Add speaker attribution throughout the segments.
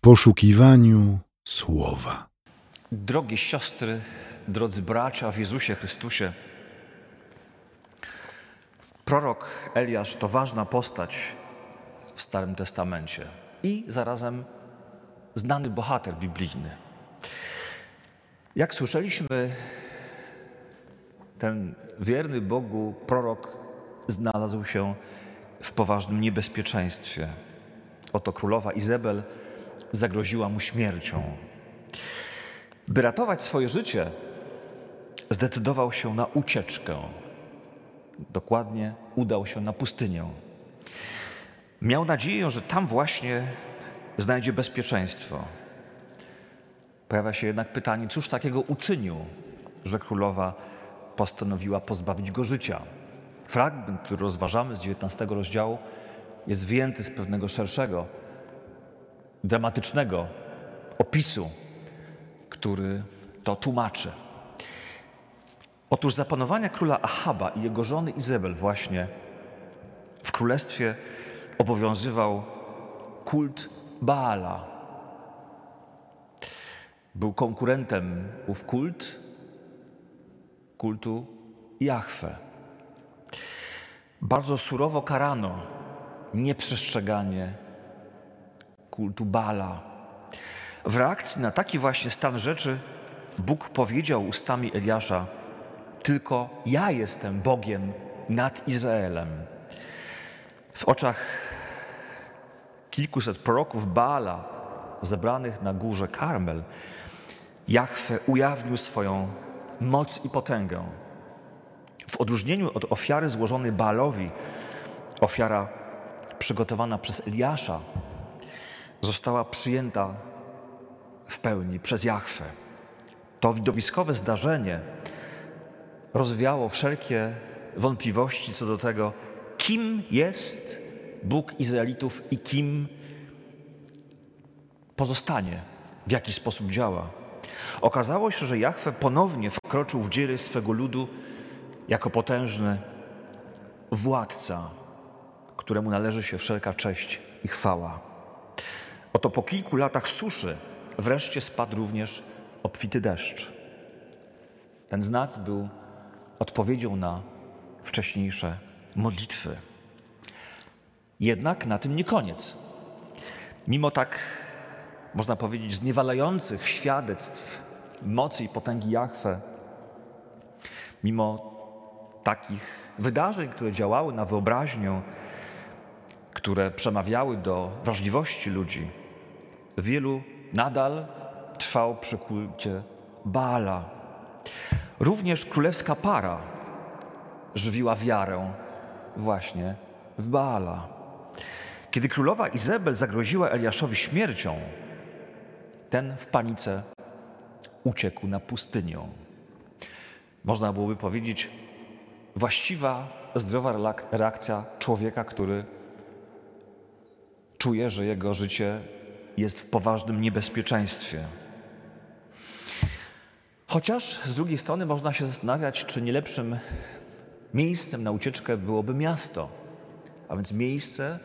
Speaker 1: poszukiwaniu słowa.
Speaker 2: Drogie siostry, drodzy bracia w Jezusie Chrystusie, prorok Eliasz to ważna postać w Starym Testamencie i zarazem znany bohater biblijny. Jak słyszeliśmy, ten wierny Bogu prorok znalazł się w poważnym niebezpieczeństwie. Oto królowa Izabel zagroziła mu śmiercią. By ratować swoje życie, zdecydował się na ucieczkę. Dokładnie udał się na pustynię. Miał nadzieję, że tam właśnie znajdzie bezpieczeństwo. Pojawia się jednak pytanie, cóż takiego uczynił, że królowa postanowiła pozbawić go życia. Fragment, który rozważamy z 19 rozdziału, jest wyjęty z pewnego szerszego, dramatycznego opisu, który to tłumaczy. Otóż za panowania króla Ahaba i jego żony Izabel właśnie w królestwie obowiązywał kult Baala. Był konkurentem ów kult kultu Jahwe. Bardzo surowo karano nieprzestrzeganie kultu Bala. W reakcji na taki właśnie stan rzeczy Bóg powiedział ustami Eliasza: Tylko ja jestem Bogiem nad Izraelem. W oczach kilkuset proroków Baala zebranych na górze Karmel, Jahwe ujawnił swoją moc i potęgę. W odróżnieniu od ofiary złożonej Baalowi, ofiara przygotowana przez Eliasza została przyjęta w pełni przez Jahwe. To widowiskowe zdarzenie rozwiało wszelkie wątpliwości co do tego, kim jest Bóg Izraelitów i kim pozostanie, w jaki sposób działa. Okazało się, że Jahwe ponownie wkroczył w dzieje swego ludu jako potężny władca, któremu należy się wszelka cześć i chwała. Oto po kilku latach suszy wreszcie spadł również obfity deszcz. Ten znak był odpowiedzią na wcześniejsze modlitwy. Jednak na tym nie koniec. Mimo tak, można powiedzieć, zniewalających świadectw mocy i potęgi Jahwe, mimo takich wydarzeń, które działały na wyobraźnię, które przemawiały do wrażliwości ludzi, wielu nadal trwał przy kulcie Baala. Również królewska para żywiła wiarę właśnie w Baala. Kiedy królowa Izabel zagroziła Eliaszowi śmiercią, ten w panice uciekł na pustynię. Można byłoby powiedzieć, właściwa, zdrowa reakcja człowieka, który czuje, że jego życie jest w poważnym niebezpieczeństwie. Chociaż z drugiej strony można się zastanawiać, czy nie lepszym miejscem na ucieczkę byłoby miasto, a więc miejsce,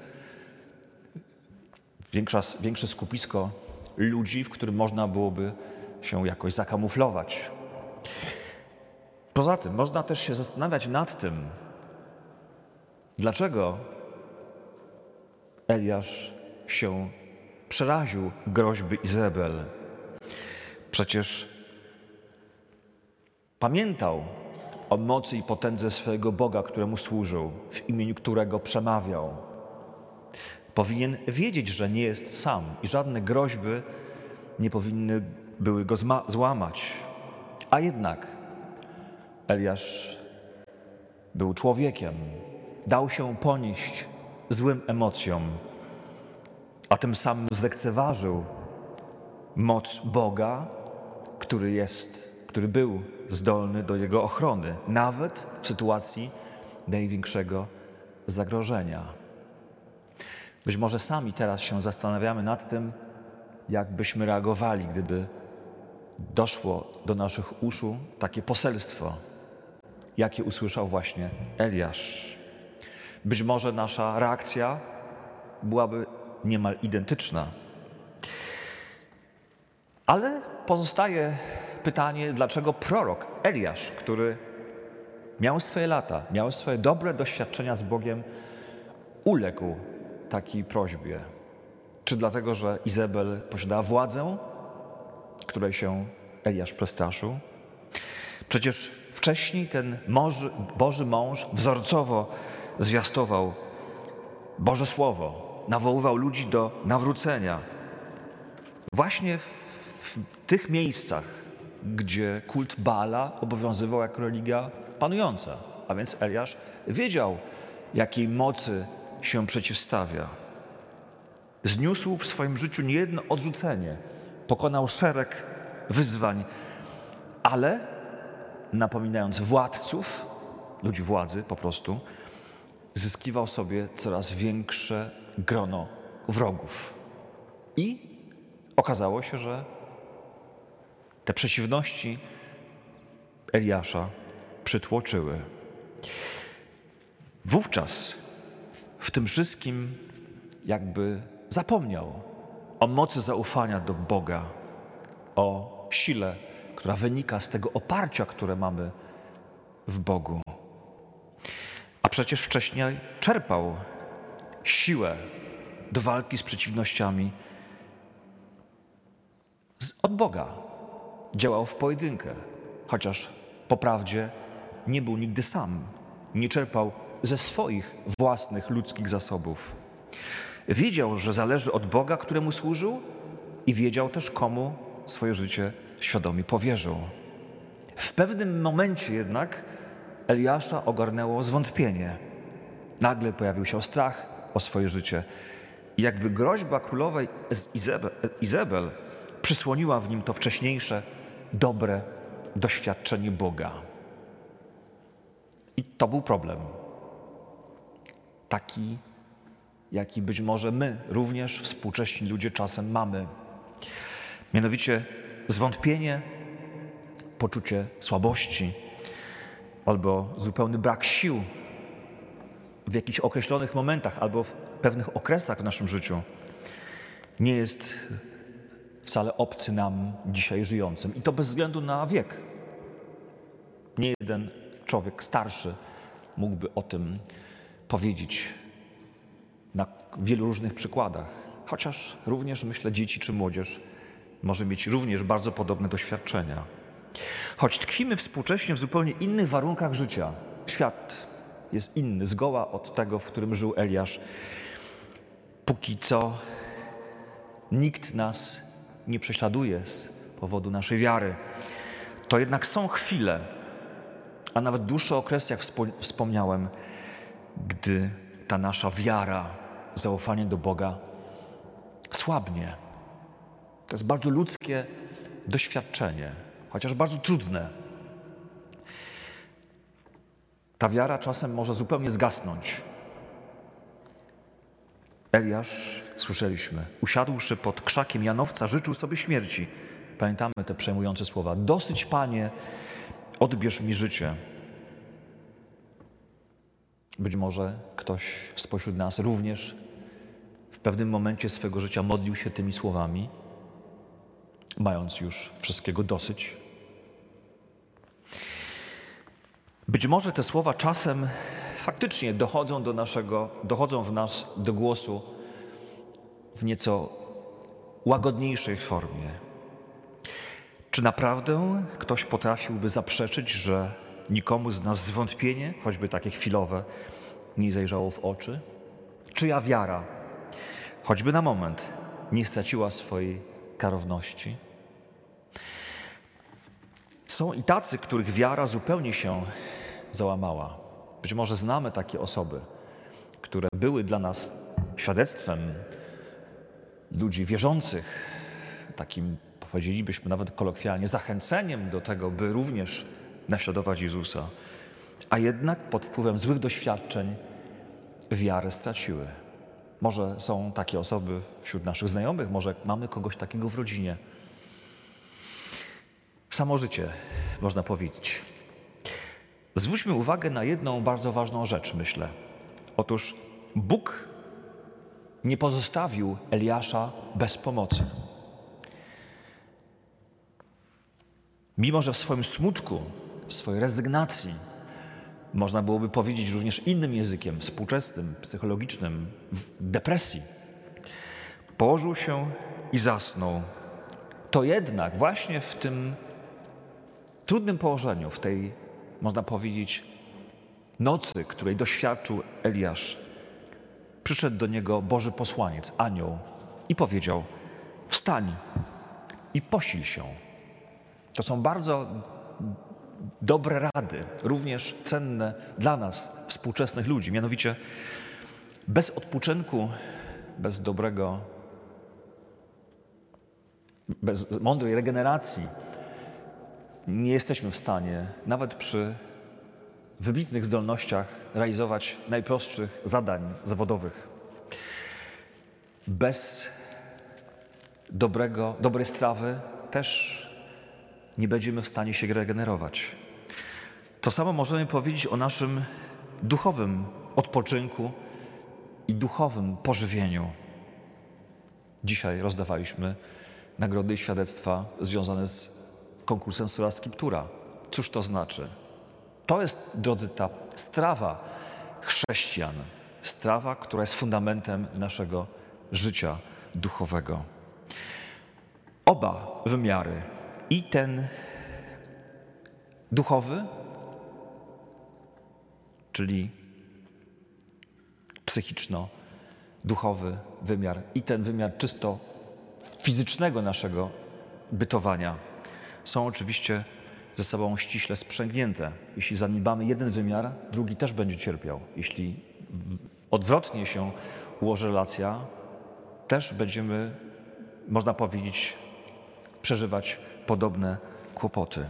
Speaker 2: większa, większe skupisko ludzi, w którym można byłoby się jakoś zakamuflować. Poza tym można też się zastanawiać nad tym, dlaczego Eliasz się przeraził groźby Izabel. Przecież pamiętał o mocy i potędze swojego Boga, któremu służył, w imieniu którego przemawiał. Powinien wiedzieć, że nie jest sam i żadne groźby nie powinny były go złamać. A jednak Eliasz był człowiekiem, dał się ponieść złym emocjom, a tym samym zlekceważył moc Boga, który jest, który był zdolny do jego ochrony, nawet w sytuacji największego zagrożenia. Być może sami teraz się zastanawiamy nad tym, jak byśmy reagowali, gdyby doszło do naszych uszu takie poselstwo, jakie usłyszał właśnie Eliasz. Być może nasza reakcja byłaby niemal identyczna. Ale pozostaje pytanie, dlaczego prorok Eliasz, który miał swoje lata, miał swoje dobre doświadczenia z Bogiem, uległ takiej prośbie? Czy dlatego, że Izabel posiadała władzę, której się Eliasz przestraszył? Przecież wcześniej ten Boży, Boży mąż wzorcowo zwiastował Boże Słowo, nawoływał ludzi do nawrócenia. Właśnie w, tych miejscach, gdzie kult Baala obowiązywał jako religia panująca. A więc Eliasz wiedział, jakiej mocy się przeciwstawia. Zniósł w swoim życiu niejedno odrzucenie, pokonał szereg wyzwań, ale napominając władców, ludzi władzy po prostu, zyskiwał sobie coraz większe grono wrogów. I okazało się, że te przeciwności Eliasza przytłoczyły. Wówczas w tym wszystkim jakby zapomniał o mocy zaufania do Boga, o sile, która wynika z tego oparcia, które mamy w Bogu. A przecież wcześniej czerpał siłę do walki z przeciwnościami od Boga. Działał w pojedynkę, chociaż po prawdzie nie był nigdy sam, nie czerpał ze swoich własnych ludzkich zasobów. Wiedział, że zależy od Boga, któremu służył, i wiedział też, komu swoje życie świadomie powierzył. W pewnym momencie jednak Eliasza ogarnęło zwątpienie. Nagle pojawił się strach o swoje życie. I jakby groźba królowej Izabel, Izabel przysłoniła w nim to wcześniejsze, dobre doświadczenie Boga. I to był problem. Taki, jaki być może my, również współcześni ludzie, czasem mamy. Mianowicie zwątpienie, poczucie słabości albo zupełny brak sił w jakichś określonych momentach albo w pewnych okresach w naszym życiu nie jest wcale obcy nam dzisiaj żyjącym. I to bez względu na wiek. Nie jeden człowiek starszy mógłby o tym powiedzieć na wielu różnych przykładach. Chociaż również myślę, dzieci czy młodzież może mieć również bardzo podobne doświadczenia. Choć tkwimy współcześnie w zupełnie innych warunkach życia, świat jest inny zgoła od tego, w którym żył Eliasz. Póki co nikt nas nie prześladuje z powodu naszej wiary. To jednak są chwile, a nawet dłuższe okresy, jak wspomniałem, gdy ta nasza wiara, zaufanie do Boga słabnie. To jest bardzo ludzkie doświadczenie, chociaż bardzo trudne. Ta wiara czasem może zupełnie zgasnąć. Eliasz, słyszeliśmy, usiadłszy pod krzakiem Janowca, życzył sobie śmierci. Pamiętamy te przejmujące słowa. Dosyć, Panie, odbierz mi życie. Być może ktoś spośród nas również w pewnym momencie swego życia modlił się tymi słowami, mając już wszystkiego dosyć. Być może te słowa czasem faktycznie dochodzą do naszego, dochodzą w nas do głosu w nieco łagodniejszej formie. Czy naprawdę ktoś potrafiłby zaprzeczyć, że nikomu z nas zwątpienie, choćby takie chwilowe, nie zajrzało w oczy? Czyja wiara, choćby na moment, nie straciła swojej karowności? Są i tacy, których wiara zupełnie się załamała. Być może znamy takie osoby, które były dla nas świadectwem ludzi wierzących, takim powiedzielibyśmy nawet kolokwialnie, zachęceniem do tego, by również naśladować Jezusa, a jednak pod wpływem złych doświadczeń wiarę straciły. Może są takie osoby wśród naszych znajomych, może mamy kogoś takiego w rodzinie. Samo życie, można powiedzieć. Zwróćmy uwagę na jedną bardzo ważną rzecz, myślę. Otóż Bóg nie pozostawił Eliasza bez pomocy. Mimo, że w swoim smutku, w swojej rezygnacji, można byłoby powiedzieć również innym językiem, współczesnym, psychologicznym, w depresji, położył się i zasnął. To jednak właśnie w tym trudnym położeniu, w tej, można powiedzieć, nocy, której doświadczył Eliasz, przyszedł do niego Boży posłaniec, anioł i powiedział: Wstań i posil się. To są bardzo dobre rady, również cenne dla nas, współczesnych ludzi. Mianowicie, bez odpoczynku, bez dobrego, bez mądrej regeneracji, nie jesteśmy w stanie, nawet przy wybitnych zdolnościach, realizować najprostszych zadań zawodowych. Bez dobrego, dobrej strawy też nie będziemy w stanie się regenerować. To samo możemy powiedzieć o naszym duchowym odpoczynku i duchowym pożywieniu. Dzisiaj rozdawaliśmy nagrody i świadectwa związane z konkursem Sola Scriptura. Cóż to znaczy? To jest, drodzy, ta strawa chrześcijan. Strawa, która jest fundamentem naszego życia duchowego. Oba wymiary, i ten duchowy, czyli psychiczno-duchowy wymiar, i ten wymiar czysto fizycznego naszego bytowania są oczywiście ze sobą ściśle sprzęgnięte. Jeśli zaniedbamy jeden wymiar, drugi też będzie cierpiał. Jeśli odwrotnie się ułoży relacja, też będziemy, można powiedzieć, przeżywać podobne kłopoty.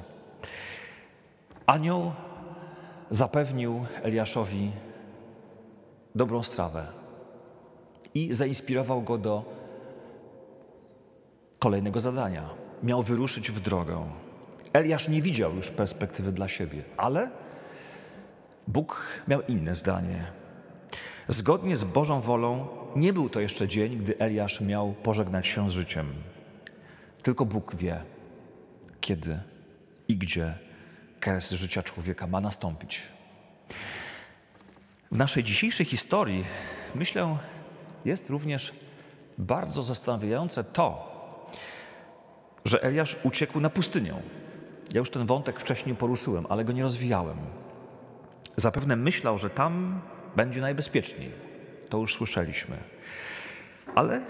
Speaker 2: Anioł zapewnił Eliaszowi dobrą strawę i zainspirował go do kolejnego zadania. Miał wyruszyć w drogę. Eliasz nie widział już perspektywy dla siebie, ale Bóg miał inne zdanie. Zgodnie z Bożą wolą nie był to jeszcze dzień, gdy Eliasz miał pożegnać się z życiem. Tylko Bóg wie, kiedy i gdzie kres życia człowieka ma nastąpić. W naszej dzisiejszej historii, myślę, jest również bardzo zastanawiające to, że Eliasz uciekł na pustynię. Ja już ten wątek wcześniej poruszyłem, ale go nie rozwijałem. Zapewne myślał, że tam będzie najbezpieczniej. To już słyszeliśmy. Ale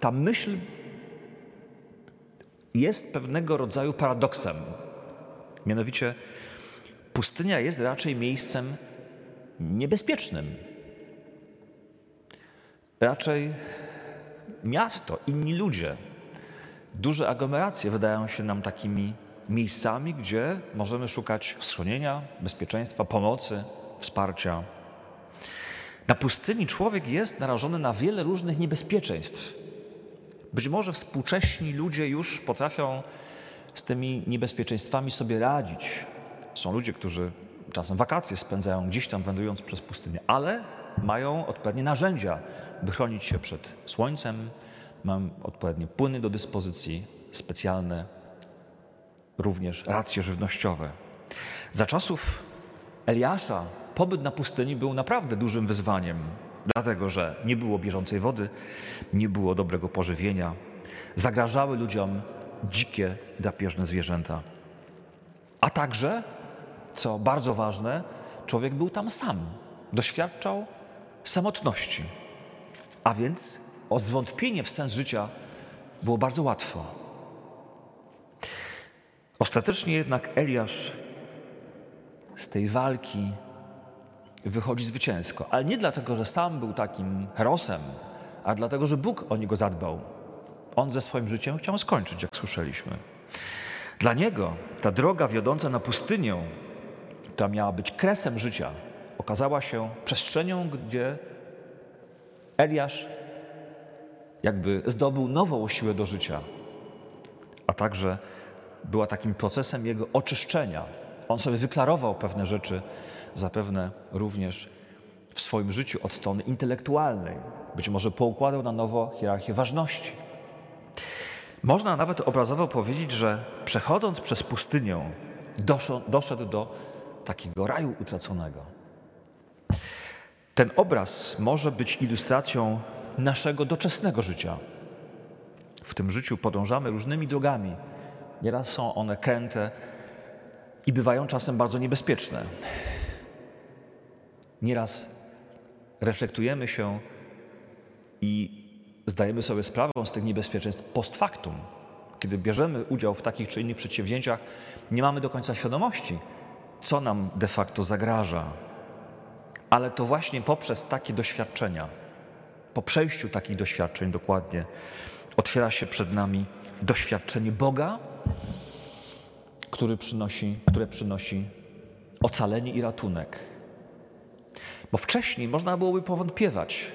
Speaker 2: ta myśl jest pewnego rodzaju paradoksem. Mianowicie pustynia jest raczej miejscem niebezpiecznym. Raczej miasto, inni ludzie, duże aglomeracje wydają się nam takimi miejscami, gdzie możemy szukać schronienia, bezpieczeństwa, pomocy, wsparcia. Na pustyni człowiek jest narażony na wiele różnych niebezpieczeństw. Być może współcześni ludzie już potrafią z tymi niebezpieczeństwami sobie radzić. Są ludzie, którzy czasem wakacje spędzają gdzieś tam wędrując przez pustynię, ale mają odpowiednie narzędzia, by chronić się przed słońcem, mają odpowiednie płyny do dyspozycji, specjalne również racje żywnościowe. Za czasów Eliasza pobyt na pustyni był naprawdę dużym wyzwaniem dlatego że nie było bieżącej wody, nie było dobrego pożywienia, zagrażały ludziom dzikie, drapieżne zwierzęta. A także, co bardzo ważne, człowiek był tam sam, doświadczał samotności. A więc o zwątpienie w sens życia było bardzo łatwo. Ostatecznie jednak Eliasz z tej walki wychodzi zwycięsko. Ale nie dlatego, że sam był takim herosem, a dlatego, że Bóg o niego zadbał. On ze swoim życiem chciał skończyć, jak słyszeliśmy. Dla niego ta droga wiodąca na pustynię, która miała być kresem życia, okazała się przestrzenią, gdzie Eliasz jakby zdobył nową siłę do życia, a także była takim procesem jego oczyszczenia. On sobie wyklarował pewne rzeczy zapewne również w swoim życiu od strony intelektualnej. Być może poukładał na nowo hierarchię ważności. Można nawet obrazowo powiedzieć, że przechodząc przez pustynię, doszedł do takiego raju utraconego. Ten obraz może być ilustracją naszego doczesnego życia. W tym życiu podążamy różnymi drogami. Nieraz są one kręte i bywają czasem bardzo niebezpieczne. Nieraz reflektujemy się i zdajemy sobie sprawę z tych niebezpieczeństw post factum. Kiedy bierzemy udział w takich czy innych przedsięwzięciach, nie mamy do końca świadomości, co nam de facto zagraża. Ale to właśnie poprzez takie doświadczenia, po przejściu takich doświadczeń dokładnie, otwiera się przed nami doświadczenie Boga, który przynosi, które przynosi ocalenie i ratunek. Bo wcześniej można byłoby powątpiewać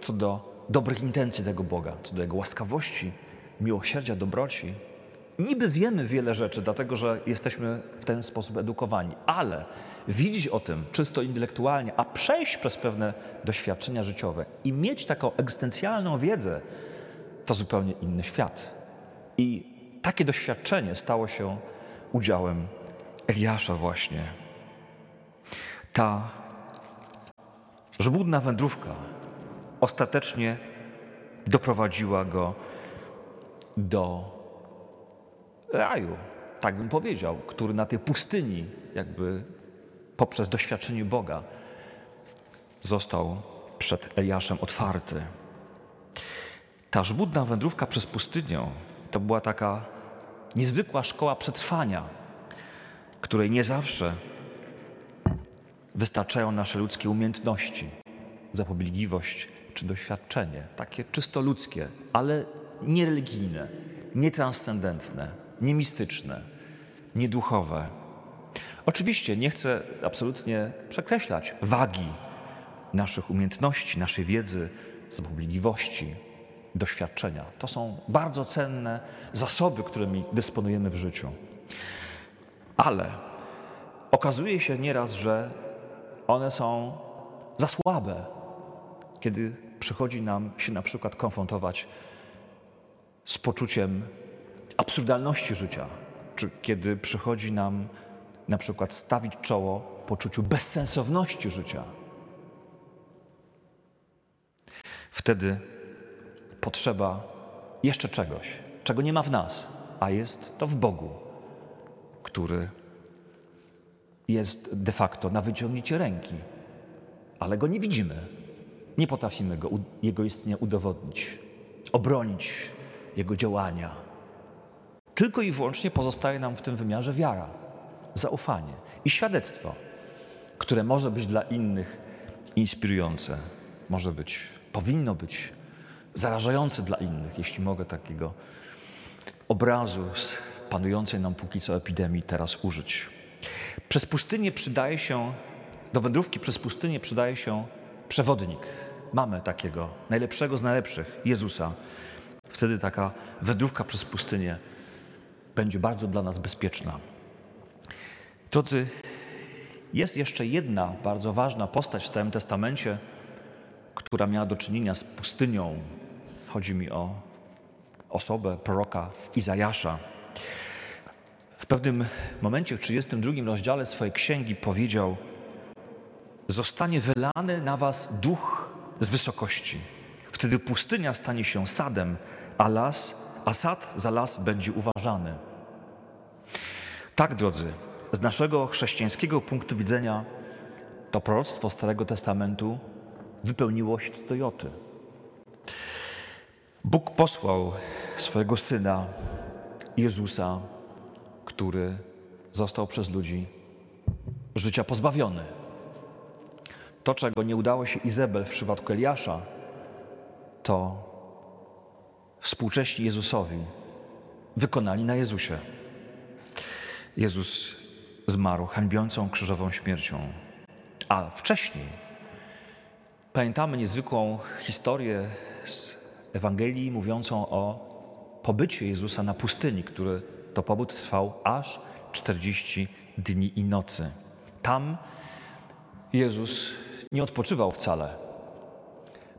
Speaker 2: co do dobrych intencji tego Boga, co do Jego łaskawości, miłosierdzia, dobroci. Niby wiemy wiele rzeczy, dlatego że jesteśmy w ten sposób edukowani, ale widzieć o tym czysto intelektualnie, a przejść przez pewne doświadczenia życiowe i mieć taką egzystencjalną wiedzę, to zupełnie inny świat. I takie doświadczenie stało się udziałem Eliasza właśnie. Ta żmudna wędrówka ostatecznie doprowadziła go do raju, tak bym powiedział, który na tej pustyni, jakby poprzez doświadczenie Boga, został przed Eliaszem otwarty. Ta żmudna wędrówka przez pustynię to była taka niezwykła szkoła przetrwania, której nie zawsze wystarczają nasze ludzkie umiejętności, zapobiegliwość czy doświadczenie, takie czysto ludzkie, ale niereligijne, nietranscendentne, niemistyczne, nieduchowe. Oczywiście nie chcę absolutnie przekreślać wagi naszych umiejętności, naszej wiedzy, zapobiegliwości, doświadczenia. To są bardzo cenne zasoby, którymi dysponujemy w życiu. Ale okazuje się nieraz, że one są za słabe, kiedy przychodzi nam się na przykład konfrontować z poczuciem absurdalności życia, czy kiedy przychodzi nam na przykład stawić czoło poczuciu bezsensowności życia. Wtedy potrzeba jeszcze czegoś, czego nie ma w nas, a jest to w Bogu, który jest de facto na wyciągnięcie ręki, ale go nie widzimy. Nie potrafimy go, jego istnienia udowodnić, obronić jego działania. Tylko i wyłącznie pozostaje nam w tym wymiarze wiara, zaufanie i świadectwo, które może być dla innych inspirujące, może być, powinno być zarażające dla innych, jeśli mogę takiego obrazu z panującej nam póki co epidemii teraz użyć. Przez pustynię przydaje się, do wędrówki przez pustynię przydaje się przewodnik. Mamy takiego, najlepszego z najlepszych, Jezusa. Wtedy taka wędrówka przez pustynię będzie bardzo dla nas bezpieczna. Drodzy, jest jeszcze jedna bardzo ważna postać w Starym Testamencie, która miała do czynienia z pustynią. Chodzi mi o osobę proroka Izajasza. W pewnym momencie, w 32 rozdziale swojej księgi powiedział: Zostanie wylany na was duch z wysokości. Wtedy pustynia stanie się sadem, a las, a sad za las będzie uważany. Tak, drodzy, z naszego chrześcijańskiego punktu widzenia to proroctwo Starego Testamentu wypełniło się do joty. Bóg posłał swojego Syna, Jezusa, który został przez ludzi życia pozbawiony. To, czego nie udało się Izabel w przypadku Eliasza, to współcześni Jezusowi wykonali na Jezusie. Jezus zmarł hańbiącą krzyżową śmiercią. A wcześniej pamiętamy niezwykłą historię z Ewangelii mówiącą o pobycie Jezusa na pustyni, który to pobyt trwał aż 40 dni i nocy. Tam Jezus nie odpoczywał wcale.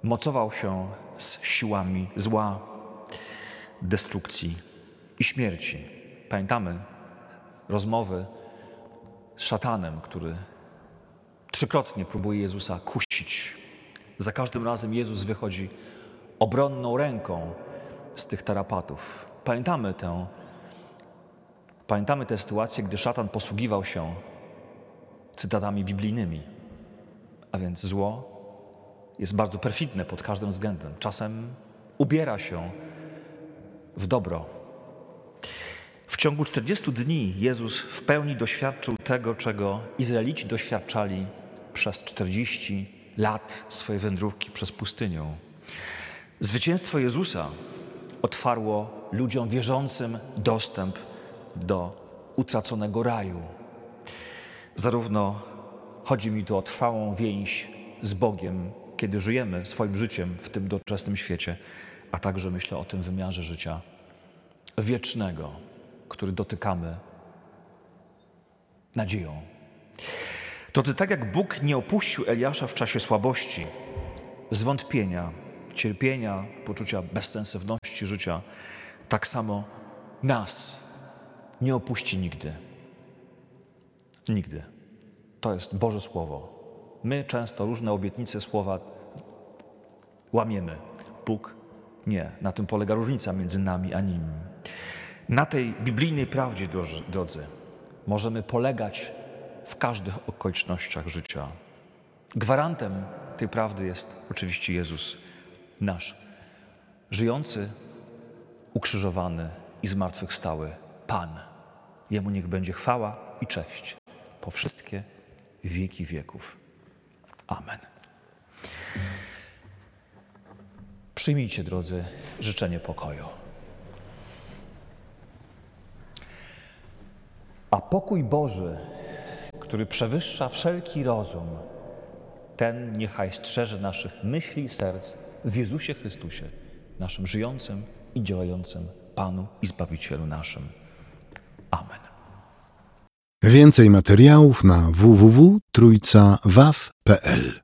Speaker 2: Mocował się z siłami zła. destrukcji i śmierci. Pamiętamy rozmowy z szatanem, który trzykrotnie próbuje Jezusa kusić. Za każdym razem Jezus wychodzi obronną ręką z tych tarapatów. Pamiętamy tę, pamiętamy tę sytuację, gdy szatan posługiwał się cytatami biblijnymi. A więc zło jest bardzo perfidne pod każdym względem. Czasem ubiera się w dobro. W ciągu 40 dni Jezus w pełni doświadczył tego, czego Izraelici doświadczali przez 40 lat swojej wędrówki przez pustynię. Zwycięstwo Jezusa otwarło ludziom wierzącym dostęp do utraconego raju. Zarówno chodzi mi tu o trwałą więź z Bogiem, kiedy żyjemy swoim życiem w tym doczesnym świecie, a także myślę o tym wymiarze życia wiecznego, który dotykamy nadzieją. To tak jak Bóg nie opuścił Eliasza w czasie słabości, zwątpienia, cierpienia, poczucia bezsensowności życia, tak samo nas nie opuści nigdy. Nigdy. To jest Boże Słowo. My często różne obietnice słowa łamiemy. Bóg nie. Na tym polega różnica między nami a Nim. Na tej biblijnej prawdzie, drodzy, możemy polegać w każdych okolicznościach życia. Gwarantem tej prawdy jest oczywiście Jezus, nasz żyjący, ukrzyżowany i zmartwychwstały Pan. Jemu niech będzie chwała i cześć po wszystkie wieki wieków. Amen. Przyjmijcie, drodzy, życzenie pokoju. A pokój Boży, który przewyższa wszelki rozum, ten niechaj strzeże naszych myśli i serc w Jezusie Chrystusie, naszym żyjącym i działającym Panu i Zbawicielu naszym. Amen.
Speaker 1: Więcej materiałów na www.trójcawaw.pl